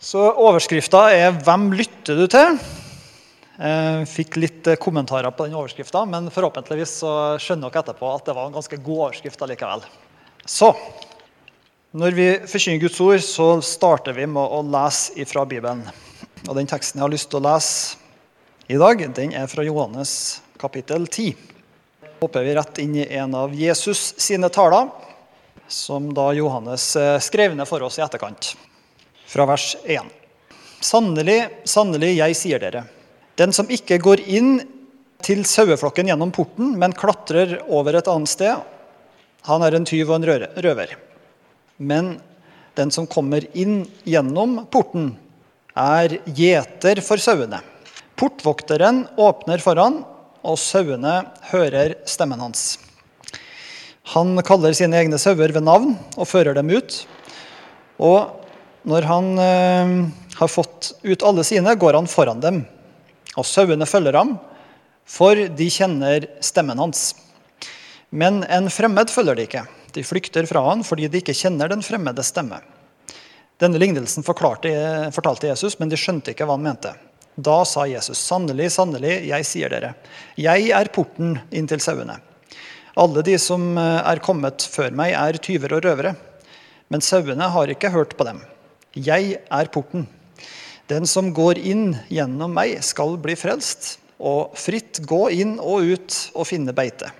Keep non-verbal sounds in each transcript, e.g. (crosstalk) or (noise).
Så overskrifta er 'Hvem lytter du til?' Jeg fikk litt eh, kommentarer på den overskrifta, men forhåpentligvis så skjønner dere etterpå at det var en ganske god overskrift likevel. Så når vi forkynner Guds ord, så starter vi med å lese ifra Bibelen. Og den teksten jeg har lyst til å lese i dag, den er fra Johannes kapittel 10. hopper vi rett inn i en av Jesus sine taler, som da Johannes eh, skrev ned for oss i etterkant fra vers 1. Sannelig, sannelig, jeg sier dere. Den som ikke går inn til saueflokken gjennom porten, men klatrer over et annet sted, han er en tyv og en røver. Men den som kommer inn gjennom porten, er gjeter for sauene. Portvokteren åpner foran, og sauene hører stemmen hans. Han kaller sine egne sauer ved navn og fører dem ut. Og når han eh, har fått ut alle sine, går han foran dem. Og sauene følger ham, for de kjenner stemmen hans. Men en fremmed følger de ikke. De flykter fra han fordi de ikke kjenner den fremmede stemme. Denne lignelsen fortalte Jesus, men de skjønte ikke hva han mente. Da sa Jesus, sannelig, sannelig, jeg sier dere, jeg er porten inn til sauene. Alle de som eh, er kommet før meg, er tyver og røvere, men sauene har ikke hørt på dem. Jeg er porten. Den som går inn gjennom meg, skal bli frelst, og fritt gå inn og ut og finne beite.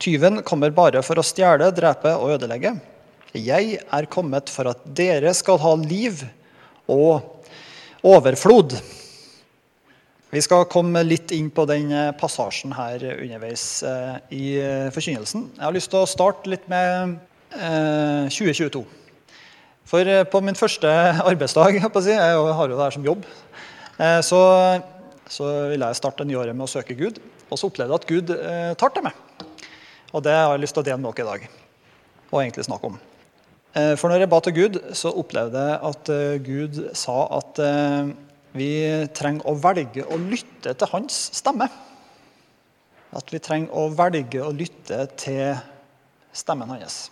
Tyven kommer bare for å stjele, drepe og ødelegge. Jeg er kommet for at dere skal ha liv og overflod. Vi skal komme litt inn på den passasjen her underveis eh, i forkynnelsen. Jeg har lyst til å starte litt med 2022. Eh, for eh, på min første (laughs) arbeidsdag, jeg har jo det her som jobb, eh, så, så ville jeg starte det nye året med å søke Gud. Og så opplevde jeg at Gud eh, tar til meg. Og det har jeg lyst til å dele med dere i dag. Og egentlig snakke om. For når jeg ba til Gud, så opplevde jeg at Gud sa at vi trenger å velge å lytte til hans stemme. At vi trenger å velge å lytte til stemmen hans.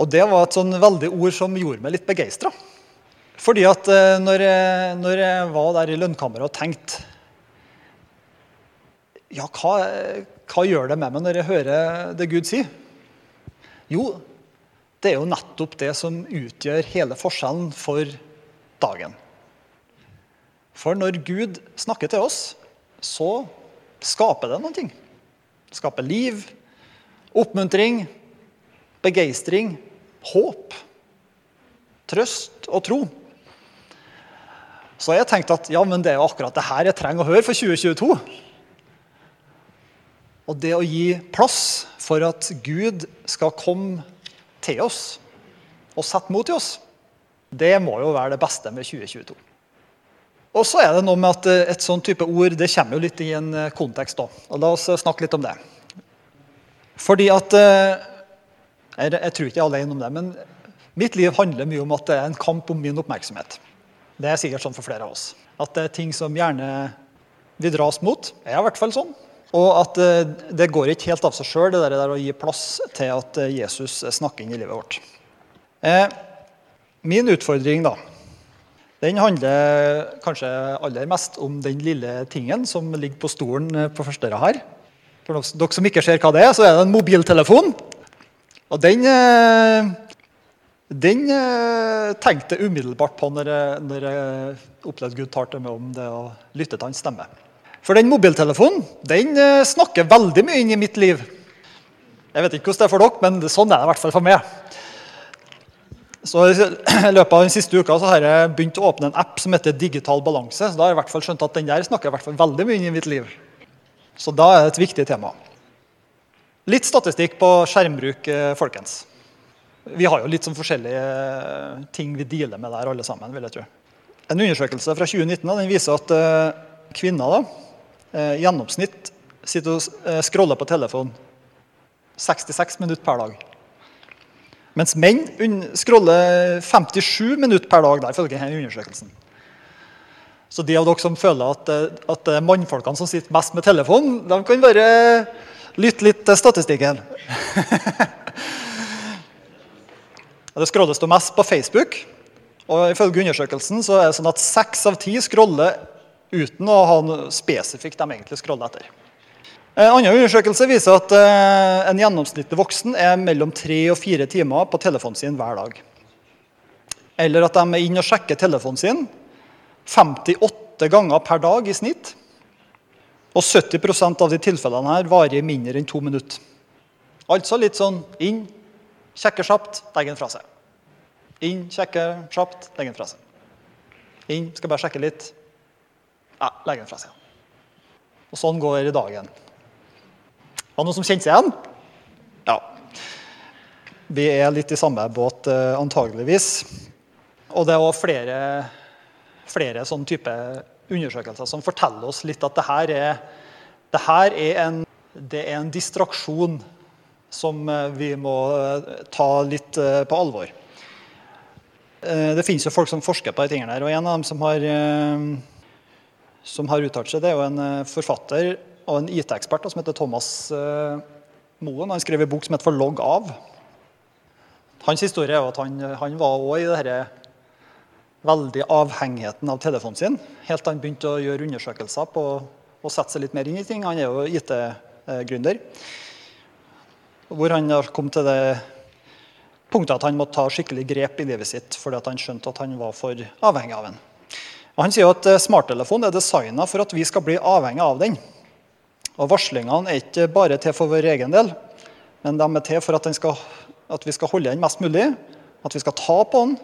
Og det var et sånn veldig ord som gjorde meg litt begeistra. Fordi at eh, når jeg, når jeg, var der i lønnkammeret og tenkte Ja, hva, hva, gjør det med meg når jeg hører det Gud sier? Jo, det er jo nettopp det som utgjør hele forskjellen for dagen. For når Gud snakker til oss, så skaper det ting. Skaper liv, oppmuntring, begeistring, håp, trøst og tro. Så jeg tenkte at ja, men det er jo akkurat det her jeg trenger å høre for 2022. Og det å gi plass for at Gud skal komme til oss og sette mot i oss, det må jo være det beste med 2022. Og så er det noe med at et sånn type ord det kommer jo litt i en kontekst. da. Og La oss snakke litt om det. Fordi at eh, jeg, jeg, tror ikke jeg er alene om det, men mitt liv handler mye om at det er en kamp om min oppmerksomhet. Det er sikkert sånn for flere av oss. At det er ting som gjerne vi dras mot. Jeg er i hvert fall sånn. Og at eh, det går ikke helt av seg sjøl, det der å gi plass til at eh, Jesus snakker inn i livet vårt. Eh, min utfordring, da, den handler kanskje aller mest om den lille tingen som ligger på stolen på første her. For dere som ikke ser hva det er, så er det en mobiltelefon. Og den, eh, den eh, tenkte jeg umiddelbart på når jeg, når jeg opplevde Gud talte meg om det å lytte til hans stemme. For den mobiltelefonen den eh, snakker veldig mye inn i mitt liv. Jeg vet ikke hvordan det er for dere, men sånn er det i hvert fall for meg. Så I løpet av den siste uka så har jeg begynt å åpne en app som heter Digital balanse. så Da har jeg i hvert fall skjønt at den der snakker i hvert fall veldig mye inn i mitt liv. Så da er det et viktig tema. Litt statistikk på skjermbruk, eh, folkens. Vi har jo litt sånn forskjellige eh, ting vi dealer med der, alle sammen. vil jeg tro. En undersøkelse fra 2019 den viser at uh, kvinner da, i gjennomsnitt sitter og scroller på telefon 66 minutter per dag. Mens menn scroller 57 minutter per dag. der, ifølge denne undersøkelsen. Så de av dere som føler at, at mannfolkene som sitter mest med telefon, de kan være Lytt litt til statistikken. (laughs) det scrolles mest på Facebook. Og Ifølge undersøkelsen så er det sånn at seks av ti scroller uten å ha noe spesifikt de egentlig scroller etter. En annen undersøkelse viser at eh, en gjennomsnittlig voksen er mellom tre og fire timer på telefonen sin hver dag. Eller at de er inne og sjekker telefonen sin 58 ganger per dag i snitt. Og 70% av de tilfellene her varer mindre enn to minutter. Altså litt sånn inn, sjekke kjapt, legge den fra seg. Inn, sjekke kjapt, legge den fra seg. Inn, skal bare sjekke litt. Ja, legge den fra seg. Og sånn går dagen. Var det noen som kjente seg igjen? Ja. Vi er litt i samme båt, eh, antageligvis. Og det er òg flere, flere sånne type undersøkelser som forteller oss litt at det her er, det her er, en, det er en distraksjon som eh, vi må eh, ta litt på alvor. Det finnes jo folk som forsker på de tingene her, og en av dem som har, som har uttalt seg, det er jo en forfatter og en IT-ekspert som heter Thomas Moen. Han skrev en bok som heter 'For logg av'. Hans historie er jo at han, han var også i det denne veldig avhengigheten av telefonen sin. Helt til han begynte å gjøre undersøkelser på å sette seg litt mer inn i ting. Han er jo IT-gründer. Hvor han kom til det punktet at han måtte ta skikkelig grep i livet sitt fordi han skjønte at han var for avhengig av den. Han sier at eh, smarttelefonen er designa for at vi skal bli avhengig av den. Og Varslingene er ikke bare til for vår egen del, men de er til for at, skal, at vi skal holde den mest mulig, at vi skal ta på den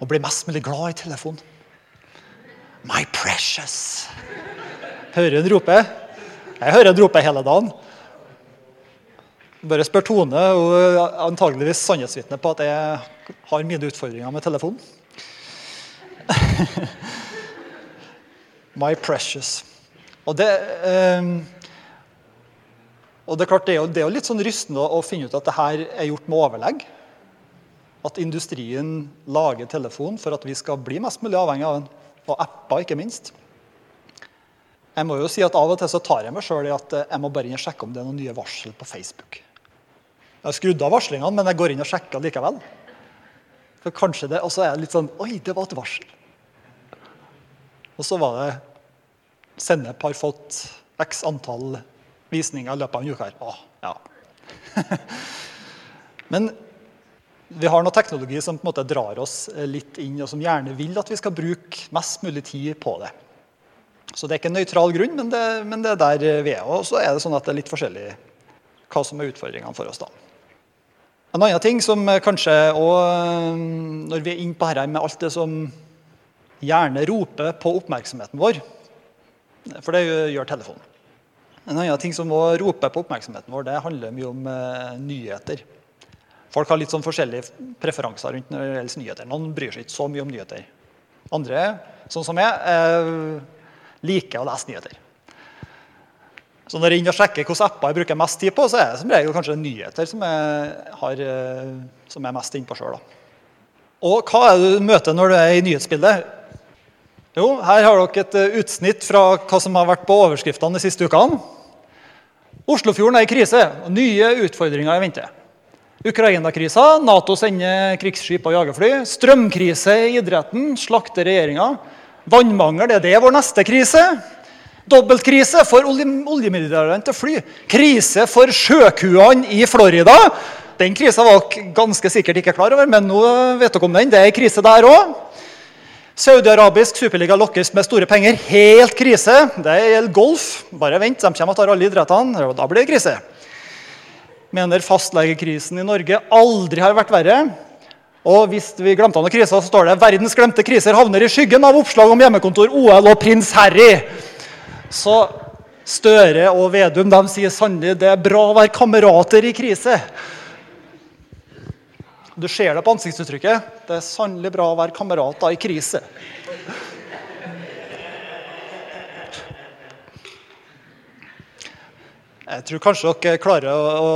og blir mest mulig glad i telefonen. My precious. Hører hun rope? Jeg hører hun rope hele dagen. Bare spør Tone. Hun er antageligvis sannhetsvitne på at jeg har mine utfordringer med telefonen. (laughs) My precious. Og det, um, og Det er klart, det er jo, litt sånn rystende å, finne ut at det her er gjort med overlegg. At industrien lager telefon for at vi skal bli mest mulig avhengig av den. Og apper, ikke minst. Jeg må jo si at Av og til så tar jeg meg sjøl i at eh, jeg må bare inn og sjekke om det er noen nye varsel på Facebook. Jeg har skrudd av varslingene, men jeg går inn og sjekker likevel. For kanskje det, Og så er det litt sånn Oi, det var et varsel. Og så var det Sennep har fått x antall visninger i løpet av en uke. her. Å, ja. (laughs) Men vi har noe teknologi som på en måte drar oss litt inn, og som gjerne vil at vi skal bruke mest mulig tid på det. Så det er ikke en nøytral grunn, men det, men det er der vi er. Og så er det sånn at det er litt forskjellig hva som er utfordringene for oss. da. En annen ting som kanskje òg Når vi er inne på dette med alt det som gjerne roper på oppmerksomheten vår, for det gjør telefonen. En annen ting som òg roper på oppmerksomheten vår, det handler mye om nyheter. Folk har litt sånn forskjellige preferanser rundt når det gjelder nyheter. Noen bryr seg ikke så mye om nyheter. Andre, sånn som jeg, uh, liker å lese nyheter. Så når jeg inne og sjekker hvilke apper jeg bruker mest tid på, så er det som regel kanskje nyheter som jeg, har, uh, som jeg er mest innpå sjøl. Og hva er det du møter når du er i nyhetsbildet? Jo, her har dere et utsnitt fra hva som har vært på overskriftene de siste ukene. Oslofjorden er i krise, og nye utfordringer er i vente. Ukraina-krisa, Nato sender krigsskip og jagerfly. Strømkrise i idretten, slakter regjeringa. Vannmangel, er det vår neste krise? Dobbeltkrise for oljemilliardærene til fly. Krise for sjøkuene i Florida. Den krisa var ganske sikkert ikke klar over, men nå vet dere om den. Det er krise der òg. Saudi-arabisk superliga lokkes med store penger. Helt krise. Det gjelder golf. Bare vent, de kommer og tar alle idrettene. Da blir det krise. Mener fastlegekrisen i Norge aldri har vært verre. Og hvis vi glemte noen kriser, så står det 'Verdens glemte kriser havner i skyggen av oppslag om hjemmekontor, OL og prins Harry'. Så Støre og Vedum de sier sannelig det er bra å være kamerater i krise. Du ser det på ansiktsuttrykket. Det er sannelig bra å være kamerater i krise. Jeg tror kanskje dere klarer å,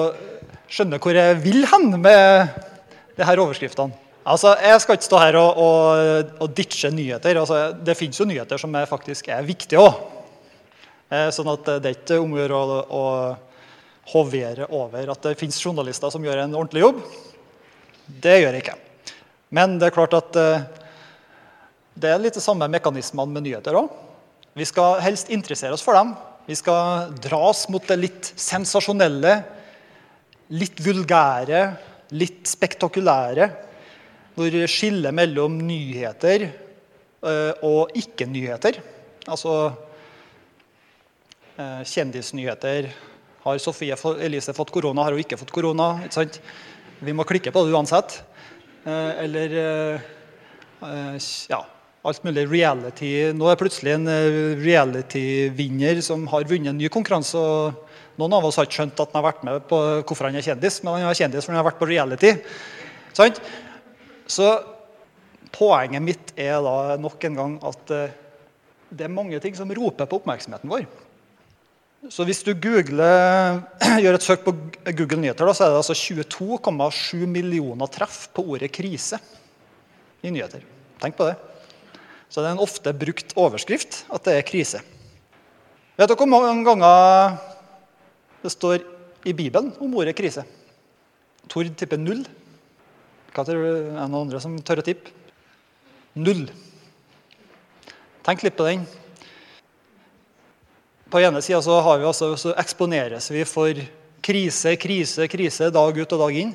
skjønne hvor jeg vil hen med disse overskriftene. Altså, Jeg skal ikke stå her og, og, og ditche nyheter. Altså, det fins jo nyheter som er faktisk er viktige òg. Eh, sånn at det er ikke om å gjøre å, hovere over at det fins journalister som gjør en ordentlig jobb. Det gjør jeg ikke. Men det er klart at uh, Det er litt de samme mekanismene med nyheter òg. Vi skal helst interessere oss for dem. Vi skal dras mot det litt sensasjonelle, litt vulgære, litt spektakulære. Hvor skillet mellom nyheter eh, og ikke-nyheter Altså eh, kjendisnyheter. Har Sofie Elise fått korona? Har hun ikke fått korona? Ikke sant? Vi må klikke på det uansett. Eh, eller ja, alt mulig reality. Nå er det plutselig en reality-vinner som har vunnet en ny konkurranse. og Noen av oss har ikke skjønt at han har vært med på hvorfor han er kjendis, men han er kjendis fordi han har vært på reality. Sant? Så poenget mitt er da nok en gang at eh, det er mange ting som roper på oppmerksomheten vår. Så hvis du googler, (clears throat) gjør et søk på Google Nyheter, da, så er det altså 22,7 millioner treff på ordet 'krise' i nyheter. Tenk på det. Så det er en ofte brukt overskrift at det er krise. Vet dere hvor mange ganger det står i Bibelen om ordet krise? Tord tipper null. Hva tror du? Er det noen andre som tør å tippe? Null. Tenk litt på den. På ene sida så, vi altså, så eksponeres vi for krise, krise, krise dag ut og dag inn.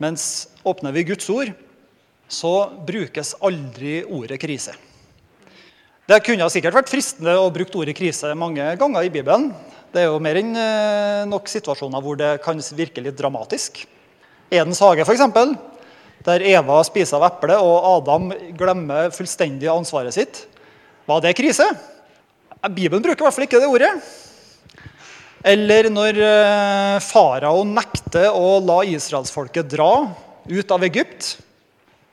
Mens åpner vi Guds ord, så brukes aldri ordet krise. Det kunne sikkert vært fristende å bruke ordet krise mange ganger i Bibelen. Det er jo mer enn eh, nok situasjoner hvor det kan virke litt dramatisk. Edens hage, f.eks., der Eva spiser av eplet og Adam glemmer fullstendig ansvaret sitt. Var det krise? Bibelen bruker i hvert fall ikke det ordet. Eller når eh, farao nekter å la israelsfolket dra ut av Egypt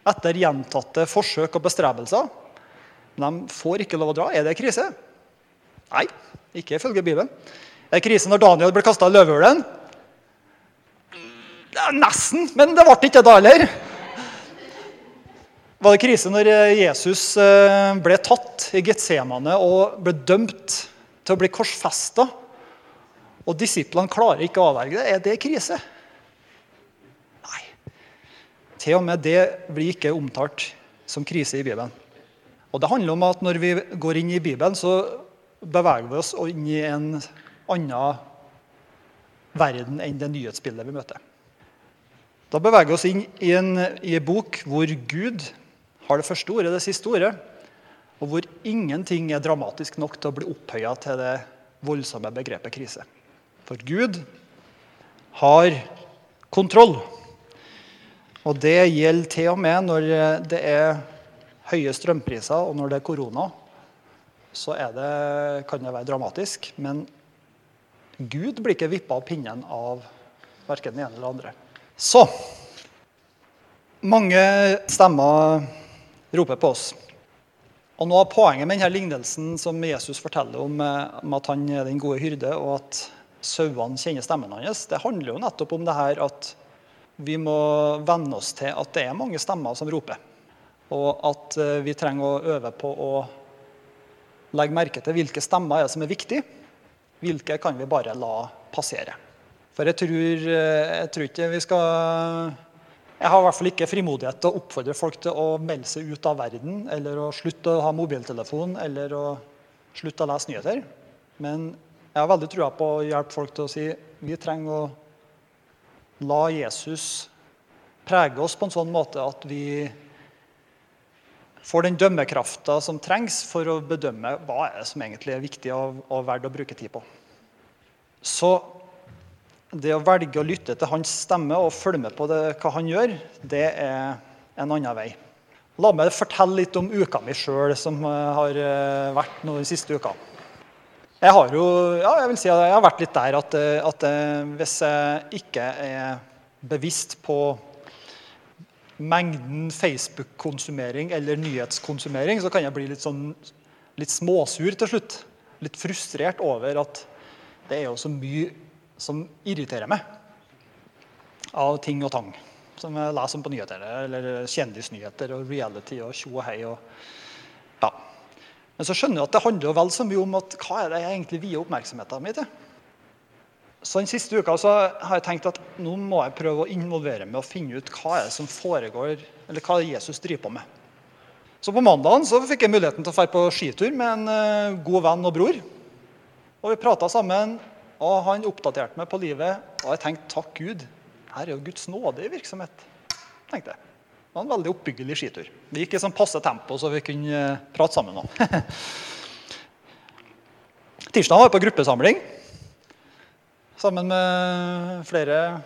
etter gjentatte forsøk og bestrebelser. De får ikke lov å dra. Er det krise? Nei, ikke ifølge Bibelen. Det er krise når Daniel ble kasta i løvehulen. Nesten, men det ble ikke da heller. Var det krise når eh, Jesus eh, ble tatt i Getsemane og ble dømt til å bli korsfesta, og disiplene klarer ikke å avverge det? Er det krise? Nei. Til og med det blir ikke omtalt som krise i Bibelen. Og det handler om at Når vi går inn i Bibelen, så beveger vi oss inn i en annen verden enn det nyhetsbildet vi møter. Da beveger vi oss inn i en, i en bok hvor Gud har det første ordet, det siste ordet, og hvor ingenting er dramatisk nok til å bli opphøya til det voldsomme begrepet krise. For Gud har kontroll. Og det gjelder til og med når det er høye strømpriser og når det er korona. Så det, kan det være dramatisk. Men Gud blir ikke vippa av pinnen av verken den ene eller den andre. Så Mange stemmer roper på oss. Og Noe av poenget med denne lignelsen som Jesus forteller om, eh, om at han er den gode hyrde, og at sauene kjenner stemmen hans, det handler jo nettopp om det her at vi må venne oss til at det er mange stemmer som roper. Og at eh, vi trenger å øve på å legge merke til hvilke stemmer er det som er viktige. Hvilke kan vi bare la passere. For jeg tror, eh, jeg tror, ikke vi skal Jeg har i hvert fall ikke frimodighet til å oppfordre folk til å melde seg ut av verden, eller å slutte å ha mobiltelefon, eller å slutte å lese nyheter. Men jeg har veldig trua på å hjelpe folk til å si vi trenger å la Jesus prege oss på en sånn måte at vi får den dømmekrafta som trengs for å bedømme hva er som egentlig er viktig og, verdt å bruke tid på. Så det å velge å lytte til hans stemme og følge med på det, hva han gjør, det er en annen vei. La meg fortelle litt om uka mi sjøl, som har eh, vært nå den siste uka. Jeg har jo, ja, jeg vil si at jeg har vært litt der at, at eh, hvis jeg ikke er bevisst på mengden Facebook-konsumering eller nyhetskonsumering, så kan jeg bli litt, sånn, litt småsur til slutt. Litt frustrert over at det er jo så mye som irriterer meg av ting og tang. Som jeg leser om på nyheter, eller kjendisnyheter og reality og tjo og hei. Ja. Men så skjønner jeg at det handler vel så mye om at hva er det jeg egentlig vier oppmerksomheten min til. Så Den siste uka så har jeg tenkt at nå må jeg prøve å involvere meg og finne ut hva er det som foregår, eller hva Jesus driver på med. Så på mandagen så fikk jeg muligheten til å dra på skitur med en eh, god venn og bror. Og Vi prata sammen, og han oppdaterte meg på livet. Og jeg tenkte takk Gud, her er jo Guds nåde i virksomhet. tenkte jeg. Det var en veldig oppbyggelig skitur. Vi gikk i sånn passe tempo, så vi kunne eh, prate sammen. (laughs) Tirsdag var jeg på gruppesamling sammen med flere.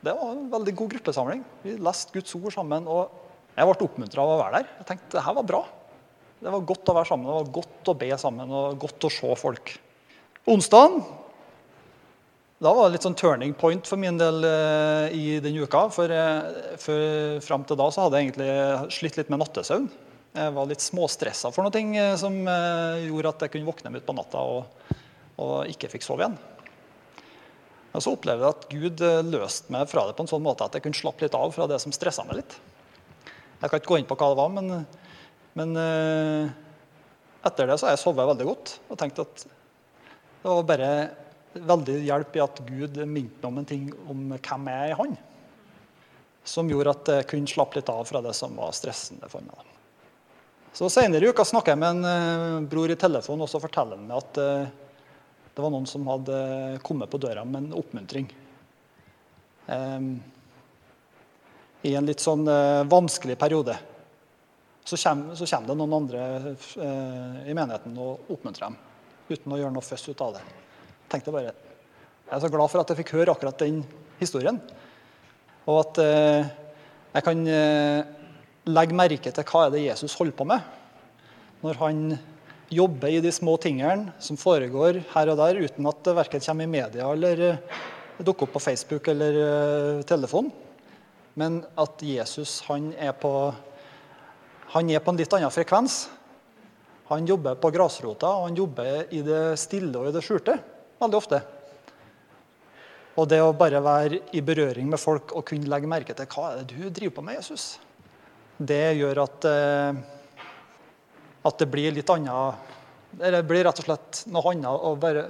Det var en veldig god gruppesamling. Vi leste Guds ord sammen. og Jeg ble oppmuntra av å være der. Jeg tenkte det her var bra. Det var godt å være sammen, det var godt å be sammen og godt å se folk. Onsdagen da var det litt sånn turning point for min del eh, i den uka. For, eh, for fram til da så hadde jeg egentlig slitt litt med nattesøvn. Jeg var litt småstressa for noe eh, som eh, gjorde at jeg kunne våkne midt på natta og, og ikke fikk sove igjen. Og så opplevde jeg at Gud eh, løste meg fra det på en sånn måte at jeg kunne slappe litt av fra det som stressa meg litt. Jeg kan ikke gå inn på hva det var, men, men etter det så har jeg sovet veldig godt og tenkt at det var bare veldig hjelp i at Gud minte meg om en ting om hvem jeg er i Han. Som gjorde at jeg kunne slappe litt av fra det som var stressende for meg. Så Senere i uka snakka jeg med en uh, bror i telefonen og så forteller han meg at det var noen som hadde kommet på døra med en oppmuntring. Um, I en litt sånn uh, vanskelig periode. Så kommer, så kommer, det noen andre i menigheten og oppmuntrer dem. Uten å gjøre noe føss ut av det tenkte bare, Jeg er så glad for at jeg fikk høre akkurat den historien. Og at eh, jeg kan eh, legge merke til hva er det Jesus holder på med. Når han jobber i de små tingene som foregår her og der, uten at det verken kommer i media eller eh, dukker opp på Facebook eller eh, telefon. Men at Jesus han er, på, han er på en litt annen frekvens. Han jobber på grasrota, og han jobber i det stille og i det skjulte veldig ofte. Og det å bare være i berøring med folk og kunne legge merke til hva er det du driver på med, Jesus, det gjør at, eh, at det blir litt annet Det blir rett og slett noe annet bare,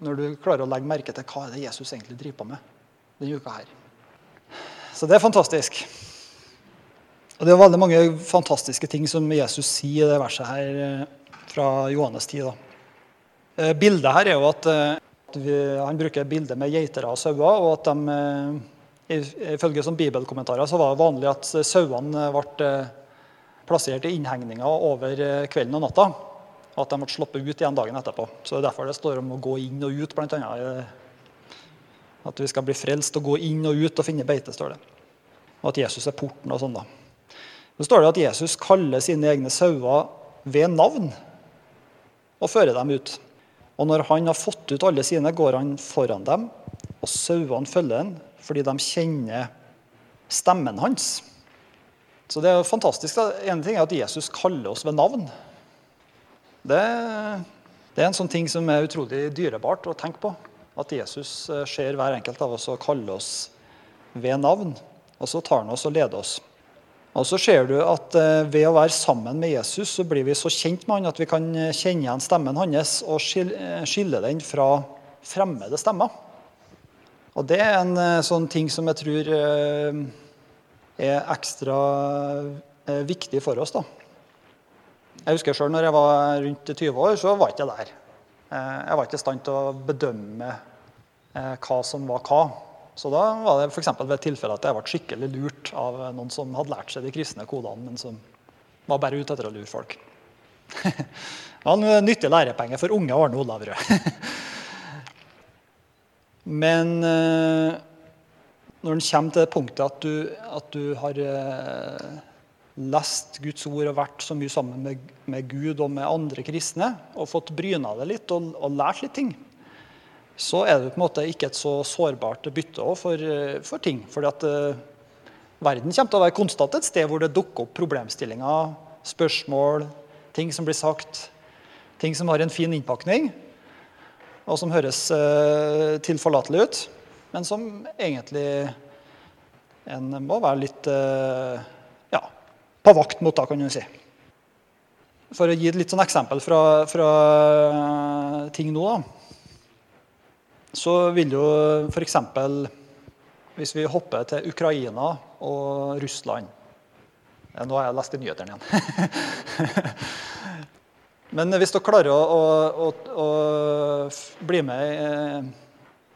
når du klarer å legge merke til hva er det Jesus egentlig driver på med denne uka her. Så det er fantastisk. Og Det er veldig mange fantastiske ting som Jesus sier i det verset her eh, fra Johannes 10. da. Eh, bildet her er jo eh, at vi, Han bruker bildet med geiter og sauer. og at de, Ifølge bibelkommentarer så var det vanlig at sauene ble plassert i innhegninger over kvelden og natta. At de ble sluppet ut igjen dagen etterpå. Så det er derfor det står om å gå inn og ut. Blant annet. At vi skal bli frelst og gå inn og ut og finne beite. står det. Og at Jesus er porten og sånn. da. Så står det at Jesus kaller sine egne sauer ved navn og fører dem ut. Og når han har fått ut alle sine, går han foran dem, og sauene følger ham fordi de kjenner stemmen hans. Så det er jo fantastisk. En ting er at Jesus kaller oss ved navn. Det, det, er en sånn ting som er utrolig dyrebart å tenke på. At Jesus eh, ser hver enkelt av oss og kaller oss ved navn. Og så tar han oss og leder oss. Og så ser du at eh, Ved å være sammen med Jesus så blir vi så kjent med han at vi kan eh, kjenne igjen stemmen hans og skille den fra fremmede stemmer. Og Det er en sånn ting som jeg tror er ekstra viktig for oss. da. Jeg husker selv når jeg var rundt 20 år, så var jeg ikke der. Jeg var ikke i stand til å bedømme hva som var hva. Så da var det f.eks. ved et tilfelle at jeg ble skikkelig lurt av noen som hadde lært seg de kristne kodene, men som var bare ute etter å lure folk. (laughs) det var en nyttig lærepenge for unge Arne Olavrød. (laughs) men eh, når en kommer til det punktet at du, at du har eh, lest Guds ord og vært så mye sammen med, med, Gud og med andre kristne og fått bryna deg litt og, og lært litt ting, så er det på en måte ikke et så sårbart bytte for, eh, for ting. Fordi at eh, verden kommer til å være konstant et sted hvor det dukker opp problemstillinger, spørsmål, ting som blir sagt, ting som har en fin innpakning, og som høres eh, tilforlatelig ut, men som egentlig en må være litt uh, ja, på vakt mot, da, kan du si. For å gi et litt sånn eksempel fra, fra ting nå, da så vil jo f.eks. hvis vi hopper til Ukraina og Russland Nå har jeg lest i nyhetene igjen. (laughs) Men hvis dere klarer å, å, å, å bli med eh,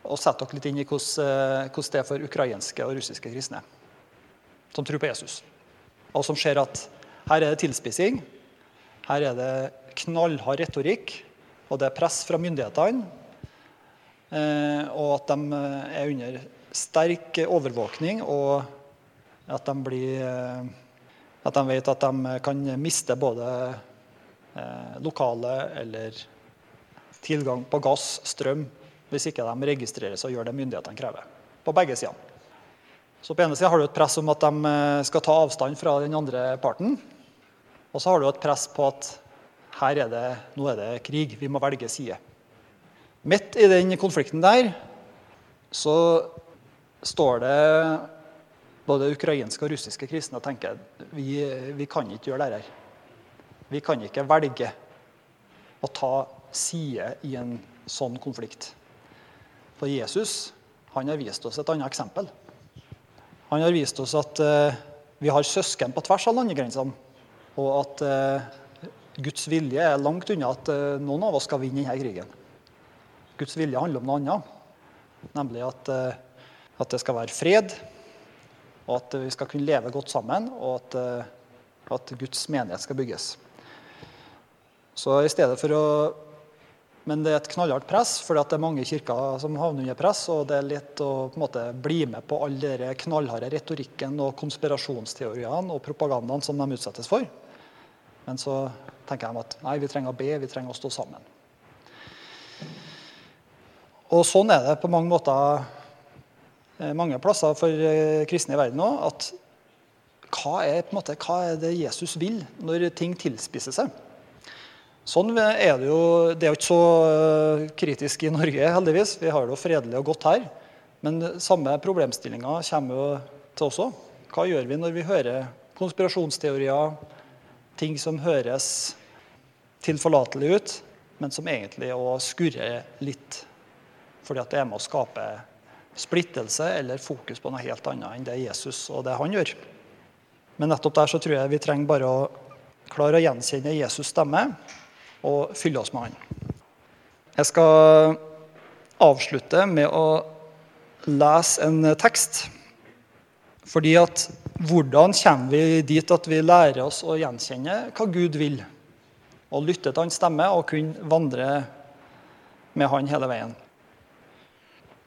og sette dere litt inn i eh, hvordan det er for ukrainske og russiske kristne som tror på Jesus, og som ser at her er det tilspissing, her er det knallhard retorikk, og det er press fra myndighetene, eh, og at de er under sterk overvåkning, og at de, blir, at de vet at de kan miste både Eh, lokale eller tilgang på gass, strøm, hvis ikke de registrerer seg og gjør det myndighetene krever. På begge sider. Så på ene sida har du et press om at de eh, skal ta avstand fra den andre parten. Og så har du et press på at her er det, nå er det krig, vi må velge side. Midt i den konflikten der så står det både ukrainske og russiske kristne og tenker vi, vi kan ikke gjøre det her. Vi kan ikke velge å ta side i en sånn konflikt. For Jesus han har vist oss et annet eksempel. Han har vist oss at uh, vi har søsken på tvers av landegrensene, og at uh, Guds vilje er langt unna at uh, noen av oss skal vinne denne krigen. Guds vilje handler om noe annet, nemlig at, at det skal være fred, og at vi skal kunne leve godt sammen, og at, at Guds menighet skal bygges. Så i stedet for å men det er et knallhardt press, for det er mange kirker som havner under press. Og det er lett å måte, bli med på all den knallharde retorikken og konspirasjonsteoriene og propagandaen som de utsettes for. Men så tenker de at nei, vi trenger å be, vi trenger å stå sammen. Og sånn er det på mange måter eh, mange plasser for eh, kristne i verden òg. At hva er, måte, hva er det Jesus vil når ting tilspisser seg? Sånn er det jo Det er jo ikke så eh, kritisk i Norge, heldigvis. Vi har det jo fredelig og godt her. Men samme problemstillinga kommer jo til òg. Hva gjør vi når vi hører konspirasjonsteorier, ting som høres tilforlatelig ut, men som egentlig òg skurrer litt fordi at det er med å skape splittelse eller fokus på noe helt annet enn det Jesus og det han gjør. Men nettopp der så tror jeg vi trenger bare å klare å gjenkjenne Jesus' stemme og fylle oss med Han. Jeg skal avslutte med å lese en tekst. Fordi at hvordan kommer vi dit at vi lærer oss å gjenkjenne hva Gud vil? Og lytte til hans stemme og kunne vandre med han hele veien.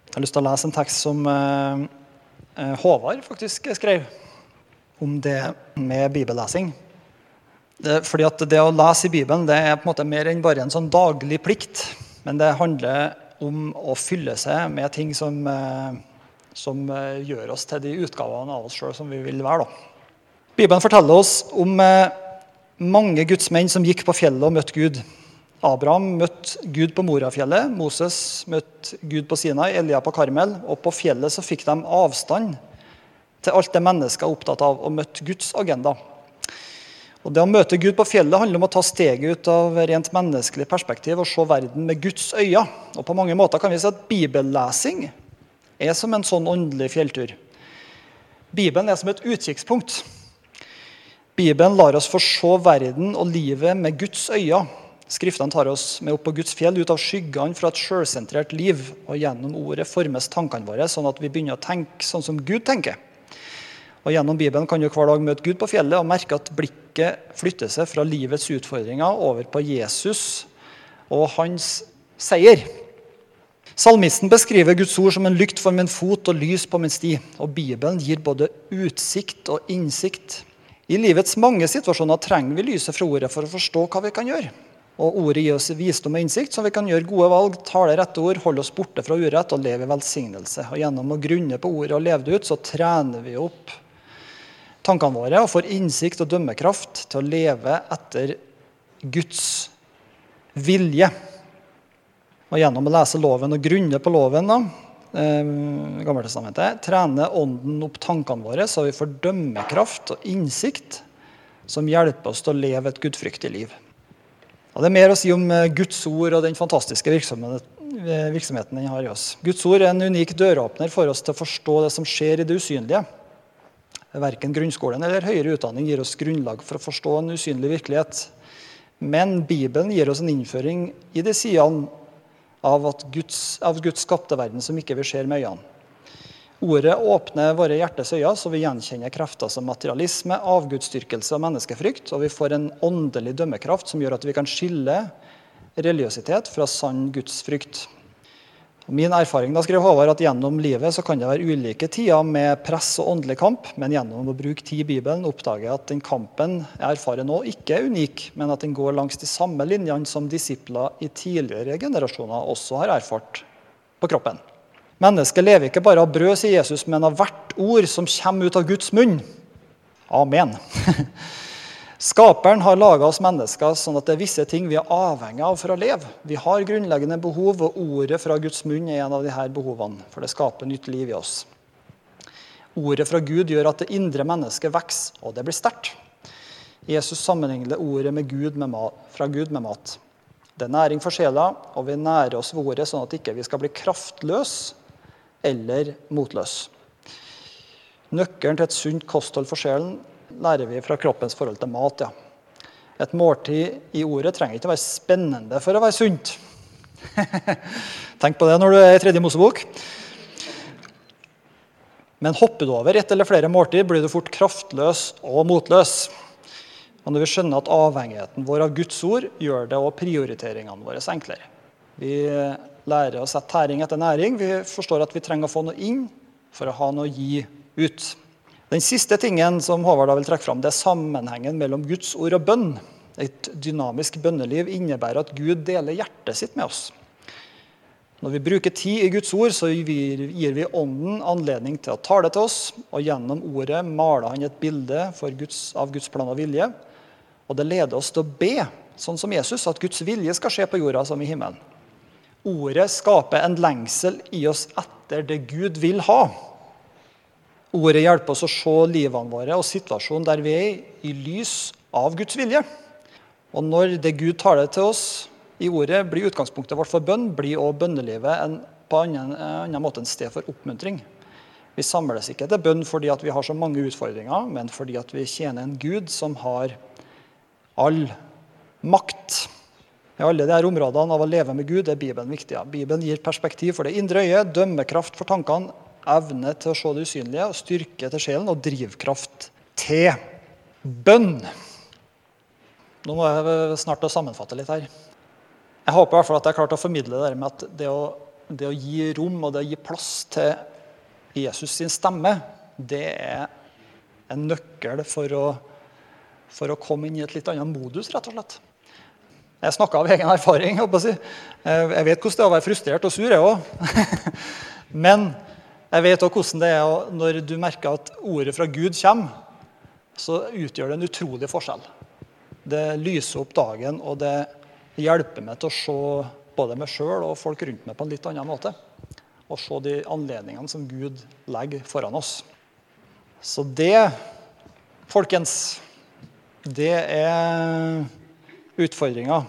Jeg har lyst til å lese en tekst som eh, eh, Håvard faktisk skrev om det med bibellesing. Det, fordi at det å lese i Bibelen det er på en måte mer enn bare en sånn daglig plikt. Men det handler om å fylle seg med ting som, eh, som eh, gjør oss til de utgavene av oss sjøl som vi vil være. Da. Bibelen forteller oss om eh, mange gudsmenn som gikk på fjellet og møtte Gud. Abraham møtte Gud på Morafjellet, Moses møtte Gud på Sinai, Elia på Karmel. Og på fjellet så fikk de avstand til alt det mennesket er opptatt av, og møtte Guds agenda. Og Det å møte Gud på fjellet handler om å ta steget ut av rent menneskelig perspektiv og se verden med Guds øyne. Og På mange måter kan vi si at bibellesing er som en sånn åndelig fjelltur. Bibelen er som et utkikkspunkt. Bibelen lar oss få se verden og livet med Guds øyne. Skriftene tar oss med opp på Guds fjell, ut av skyggene fra et sjølsentrert liv. Og gjennom ordet formes tankene våre, sånn at vi begynner å tenke sånn som Gud tenker. Og Gjennom Bibelen kan du hver dag møte Gud på fjellet og merke at blikket flytter seg fra livets utfordringer over på Jesus og hans seier. Salmisten beskriver Guds ord som en lykt for min fot og lys på min sti. Og Bibelen gir både utsikt og innsikt. I livets mange situasjoner trenger vi lyset fra ordet for å forstå hva vi kan gjøre. Og Ordet gir oss visdom og innsikt, så vi kan gjøre gode valg, tale rette ord, holde oss borte fra urett og leve i velsignelse. Og Gjennom å grunne på ordet og leve det ut, så trener vi opp tankene våre og får innsikt og dømmekraft til å leve etter Guds vilje. Og gjennom å lese loven og grunne på loven da, Gammeltestamentet, trener Ånden opp tankene våre, så vi får dømmekraft og innsikt som hjelper oss til å leve et gudfryktig liv. Og Det er mer å si om eh, Guds ord og den fantastiske eh, virksomheten den har i oss. Guds ord er en unik døråpner for oss til å forstå det som skjer i det usynlige. Verken grunnskolen eller høyere utdanning gir oss grunnlag for å forstå en usynlig virkelighet. Men Bibelen gir oss en innføring i de sidene av, Guds, av Guds skapte verden som ikke vi ser med øynene. Ordet åpner våre hjertes øyne, så vi gjenkjenner krefter som materialisme, avgudsdyrkelse og menneskefrykt. Og vi får en åndelig dømmekraft som gjør at vi kan skille religiøsitet fra sann gudsfrykt. Min erfaring da skrev Håvard, at gjennom livet så kan det være ulike tider med press og åndelig kamp, men gjennom å bruke tid i Bibelen oppdager jeg at den kampen jeg erfarer nå, ikke er unik, men at den går langs de samme linjene som disipler i tidligere generasjoner også har erfart på kroppen. Mennesket lever ikke bare av brød, sier Jesus, men av hvert ord som kommer ut av Guds munn. Amen. (laughs) Skaperen har laga oss mennesker sånn at det er visse ting vi er avhengig av for å leve. Vi har grunnleggende behov, og ordet fra Guds munn er en av disse behovene. For det skaper nytt liv i oss. Ordet fra Gud gjør at det indre mennesket vokser, og det blir sterkt. Jesus sammenligner ordet Gud fra Gud med mat. Det er næring for sjela, og vi nærer oss ved ordet sånn at ikke vi ikke skal bli kraftløse eller motløs. Nøkkelen til et sunt kosthold for sjelen lærer vi fra kroppens forhold til mat. ja. Et måltid i ordet trenger ikke å være spennende for å være sunt. (laughs) Tenk på det når du er i Tredje Mosebok. Men hopper du over ett eller flere måltid, blir du fort kraftløs og motløs. Og når vi skjønner at avhengigheten vår av Guds ord gjør det og prioriteringene våre enklere. Vi lærer å sette tæring etter næring. Vi forstår at vi trenger å få noe inn for å ha noe å gi ut. Den siste tingen som Håvard vil trekke fram, det er sammenhengen mellom Guds ord og bønn. Et dynamisk bønneliv innebærer at Gud deler hjertet sitt med oss. Når vi bruker tid i Guds ord, så gir vi Ånden anledning til å tale til oss. Og gjennom ordet maler han et bilde Guds, av Guds plan og vilje. Og det leder oss til å be, sånn som Jesus, at Guds vilje skal skje på jorda som i himmelen. Ordet skaper en lengsel i oss etter det Gud vil ha. Ordet hjelper oss å se livene våre og situasjonen der vi er, i lys av Guds vilje. Og når det Gud taler til oss i ordet, blir utgangspunktet vårt for bønn, blir også bønnelivet en, på en annen, måte en sted for oppmuntring. Vi samles ikke til bønn fordi vi har så mange utfordringer, men fordi vi tjener en Gud som har all makt. I alle disse områdene av å leve med Gud er Bibelen viktig. Bibelen gir perspektiv for det indre øyet, dømmekraft for tankene, evne til å se det usynlige, og styrke til sjelen og drivkraft til bønn. Nå må jeg snart sammenfatte litt her. Jeg håper i hvert fall at jeg klarte klart å formidle det med at det å, det å gi rom og det å gi plass til Jesus sin stemme, det er en nøkkel for å, for å komme inn i et litt annet modus, rett og slett. Jeg snakker av egen erfaring. Jeg, jeg vet hvordan det er å være frustrert og sur, jeg òg. (laughs) Men jeg vet òg hvordan det er når du merker at ordet fra Gud kommer, så utgjør det en utrolig forskjell. Det lyser opp dagen, og det hjelper meg til å se både meg sjøl og folk rundt meg på en litt annen måte. Og se de anledningene som Gud legger foran oss. Så det, folkens, det er utfordringa